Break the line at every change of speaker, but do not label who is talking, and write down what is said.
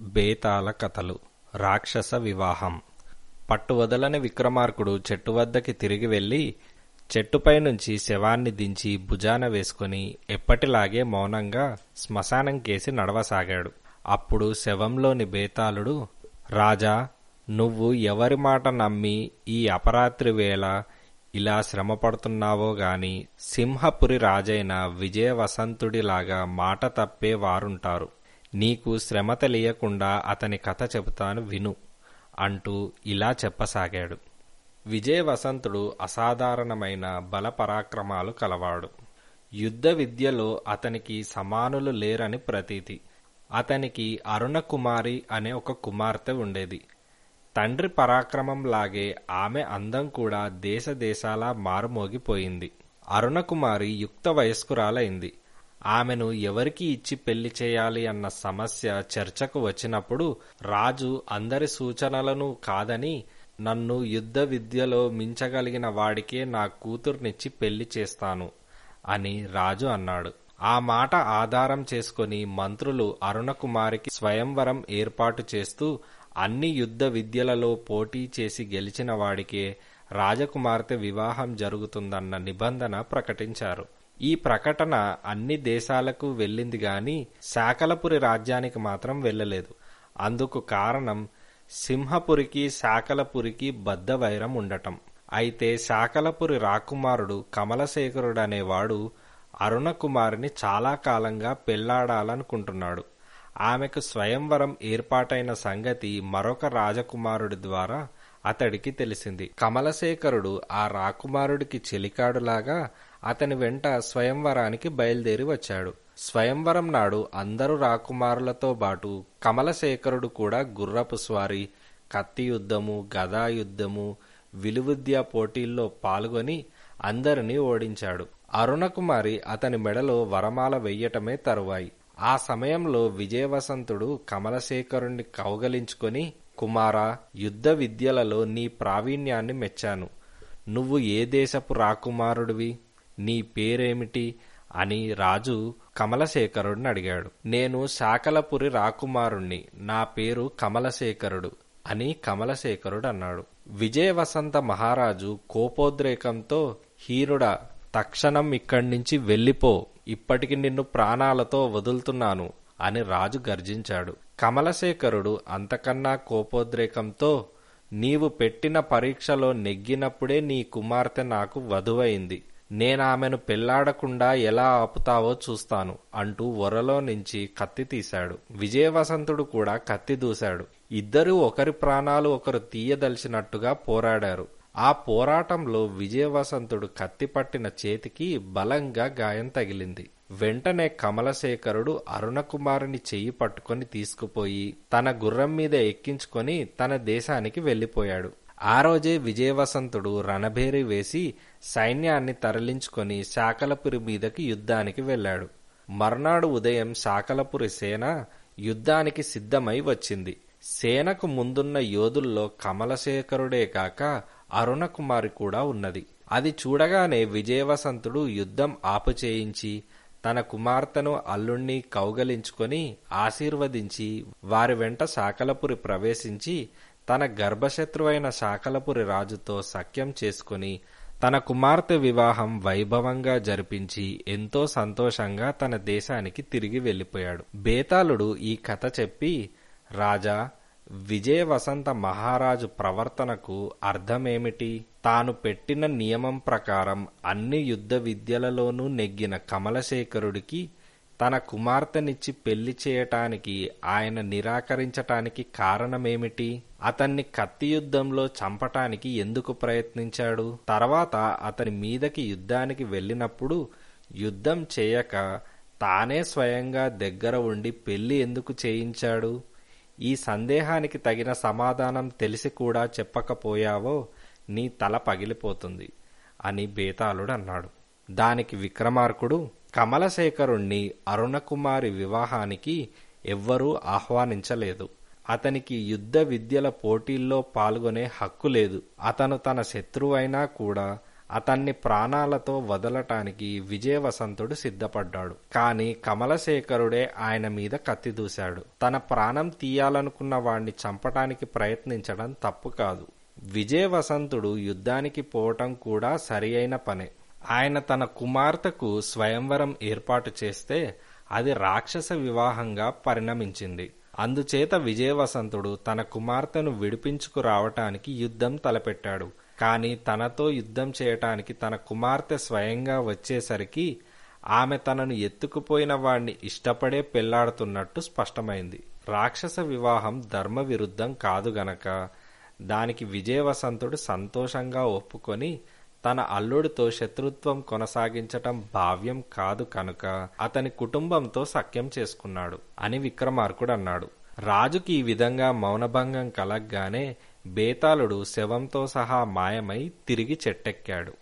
బేతాళ కథలు. రాక్షస వివాహం. పట్టువదలని విక్రమార్కుడు చెట్టు వద్దకి తిరిగి వెళ్ళి చెట్టుపై నుంచి శవాన్ని దించి భుజాన వేసుకుని ఎప్పటిలాగే మౌనంగా శ్మశానం కేసి నడవసాగాడు. అప్పుడు శవంలోని బేతాళుడు రాజా నువ్వు ఎవరి మాట నమ్మి ఈ అపరాత్రి వేళ ఇలా శ్రమపడుతున్నావో గాని సింహపురి రాజైన విజయవసంతుడిలాగా మాట తప్పే వారుంటారు. నీకు శ్రమ తెలియకుండా అతని కథ చెబుతాను విను అంటూ ఇలా చెప్పసాగాడు. విజయవసంతుడు అసాధారణమైన బలపరాక్రమాలు కలవాడు. యుద్ధ విద్యలో అతనికి సమానులు లేరని ప్రతీతి. అతనికి అరుణకుమారి అనే ఒక కుమార్తె ఉండేది. తండ్రి పరాక్రమంలాగే ఆమె అందం కూడా దేశదేశాలా మారుమోగిపోయింది. అరుణకుమారి యుక్త వయస్కురాలైంది. ఆమెను ఎవరికి ఇచ్చి పెళ్ళి చేయాలి అన్న సమస్య చర్చకు వచ్చినప్పుడు రాజు అందరి సూచనలను కాదని నన్ను యుద్ధ విద్యలో మించగలిగిన వాడికే నా కూతుర్నిచ్చి పెళ్ళి చేస్తాను అని రాజు అన్నాడు. ఆ మాట ఆధారం చేసుకుని మంత్రులు అరుణకుమారికి స్వయంవరం ఏర్పాటు చేస్తూ అన్ని యుద్ధ విద్యలలో పోటీ చేసి గెలిచిన వాడికే రాజకుమార్తె వివాహం జరుగుతుందన్న నిబంధన ప్రకటించారు. ఈ ప్రకటన అన్ని దేశాలకు వెళ్ళింది గాని శాకలపురి రాజ్యానికి మాత్రం వెళ్ళలేదు. అందుకు కారణం సింహపురికి శాకలపురికి బద్ద వైరం ఉండటం. అయితే శాకలపురి రాకుమారుడు కమలశేఖరుడనేవాడు అరుణకుమారిని చాలా కాలంగా పెళ్ళాడాలనుకుంటున్నాడు. ఆమెకు స్వయంవరం ఏర్పాటైన సంగతి మరొక రాజకుమారుడి ద్వారా అతడికి తెలిసింది. కమలశేఖరుడు ఆ రాకుమారుడికి చెలికాడులాగా అతని వెంట స్వయంవరానికి బయలుదేరి వచ్చాడు. స్వయంవరం నాడు అందరు రాకుమారులతో బాటు కమలశేఖరుడు కూడా గుర్రపు స్వారీ కత్తి యుద్ధము గదా యుద్ధము విలువిద్య పోటీల్లో పాల్గొని అందరినీ ఓడించాడు. అరుణకుమారి అతని మెడలో వరమాల వెయ్యటమే తరువాయి. ఆ సమయంలో విజయవసంతుడు కమలశేఖరుణ్ణి కౌగలించుకొని కుమారా యుద్ధ విద్యలలో నీ ప్రావీణ్యాన్ని మెచ్చాను. నువ్వు ఏ దేశపు రాకుమారుడివి? నీ పేరేమిటి? అని రాజు కమలశేఖరుడిని అడిగాడు. నేను శాకలపురి రాకుమారుణ్ణి. నా పేరు కమలశేఖరుడు అని కమలశేఖరుడు అన్నాడు. విజయవసంత మహారాజు కోపోద్రేకంతో హీరుడా తక్షణం ఇక్కడి నుంచి వెళ్ళిపో. ఇప్పటికి నిన్ను ప్రాణాలతో వదులుతున్నాను అని రాజు గర్జించాడు. కమలశేఖరుడు అంతకన్నా కోపోద్రేకంతో నీవు పెట్టిన పరీక్షలో నెగ్గినప్పుడే నీ కుమార్తె నాకు వధువైంది. నేనామెను పెళ్ళాడకుండా ఎలా ఆపుతావో చూస్తాను అంటూ వరలో నుంచి కత్తి తీశాడు. విజయవసంతుడు కూడా కత్తి దూశాడు. ఇద్దరూ ఒకరి ప్రాణాలు ఒకరు తీయదలిచినట్టుగా పోరాడారు. ఆ పోరాటంలో విజయవసంతుడు కత్తి పట్టిన చేతికి బలంగా గాయం తగిలింది. వెంటనే కమలశేఖరుడు అరుణకుమారుని చెయ్యి పట్టుకొని తీసుకుపోయి తన గుర్రం మీద ఎక్కించుకొని తన దేశానికి వెళ్ళిపోయాడు ఆ రోజే విజయవసంతుడు రణభేరి వేసి సైన్యాన్ని తరలించుకొని శాకలపురి మీదకి యుద్ధానికి వెళ్ళాడు మర్నాడు ఉదయం శాకలపురి సేన యుద్ధానికి సిద్ధమై వచ్చింది. సేనకు ముందున్న యోధుల్లో కమలశేఖరుడే కాక అరుణకుమారి కూడా ఉన్నది. అది చూడగానే విజయవసంతుడు యుద్ధం ఆపుచేయించి తన కుమార్తెను అల్లుణ్ణి కౌగలించుకొని ఆశీర్వదించి వారి వెంట శాకలపురి ప్రవేశించి తన గర్భశత్రువైన శాకలపురి రాజుతో సఖ్యం చేసుకుని తన కుమార్తె వివాహం వైభవంగా జరిపించి ఎంతో సంతోషంగా తన దేశానికి తిరిగి వెళ్ళిపోయాడు బేతాళుడు ఈ కథ చెప్పి రాజా విజయవసంత మహారాజు ప్రవర్తనకు అర్థమేమిటి? తాను పెట్టిన నియమం ప్రకారం అన్ని యుద్ధ విద్యలలోనూ నెగ్గిన కమలశేఖరుడికి తన కుమార్తెనిచ్చి పెళ్ళి చేయటానికి ఆయన నిరాకరించటానికి కారణమేమిటి? అతన్ని కత్తి యుద్ధంలో చంపటానికి ఎందుకు ప్రయత్నించాడు? తర్వాత అతని మీదకి యుద్ధానికి వెళ్ళినప్పుడు యుద్ధం చేయక తానే స్వయంగా దగ్గర ఉండి పెళ్ళి ఎందుకు చేయించాడు? ఈ సందేహానికి తగిన సమాధానం తెలిసి కూడా చెప్పకపోయావో నీ తల పగిలిపోతుంది అని బేతాళుడు అన్నాడు దానికి విక్రమార్కుడు కమలశేఖరుణ్ణి అరుణకుమారి వివాహానికి ఎవ్వరూ ఆహ్వానించలేదు. అతనికి యుద్ధ విద్యల పోటీల్లో పాల్గొనే హక్కు లేదు. అతను తన శత్రువైనా కూడా అతన్ని ప్రాణాలతో వదలటానికి విజయవసంతుడు సిద్ధపడ్డాడు. కాని కమలశేఖరుడే ఆయన మీద కత్తి దూశాడు. తన ప్రాణం తీయాలనుకున్న వాణ్ణి చంపటానికి ప్రయత్నించడం తప్పు కాదు. విజయవసంతుడు యుద్ధానికి పోవటం కూడా సరి అయిన పనే. ఆయన తన కుమార్తెకు స్వయంవరం ఏర్పాటు చేస్తే అది రాక్షస వివాహంగా పరిణమించింది. అందుచేత విజయవసంతుడు తన కుమార్తెను విడిపించుకురావటానికి యుద్ధం తలపెట్టాడు. కాని తనతో యుద్ధం చేయటానికి తన కుమార్తె స్వయంగా వచ్చేసరికి ఆమె తనను ఎత్తుకుపోయిన వాణ్ణి ఇష్టపడే పెళ్ళాడుతున్నట్టు స్పష్టమైంది. రాక్షస వివాహం ధర్మ విరుద్ధం కాదు గనక దానికి విజయవసంతుడు సంతోషంగా ఒప్పుకొని తన అల్లుడితో శత్రుత్వం కొనసాగించటం భావ్యం కాదు కనుక అతని కుటుంబంతో సఖ్యం చేసుకున్నాడు అని విక్రమార్కుడు అన్నాడు రాజుకి ఈ విధంగా మౌనభంగం కలగ్గానే బేతాళుడు శవంతో సహా మాయమై తిరిగి చెట్టెక్కాడు.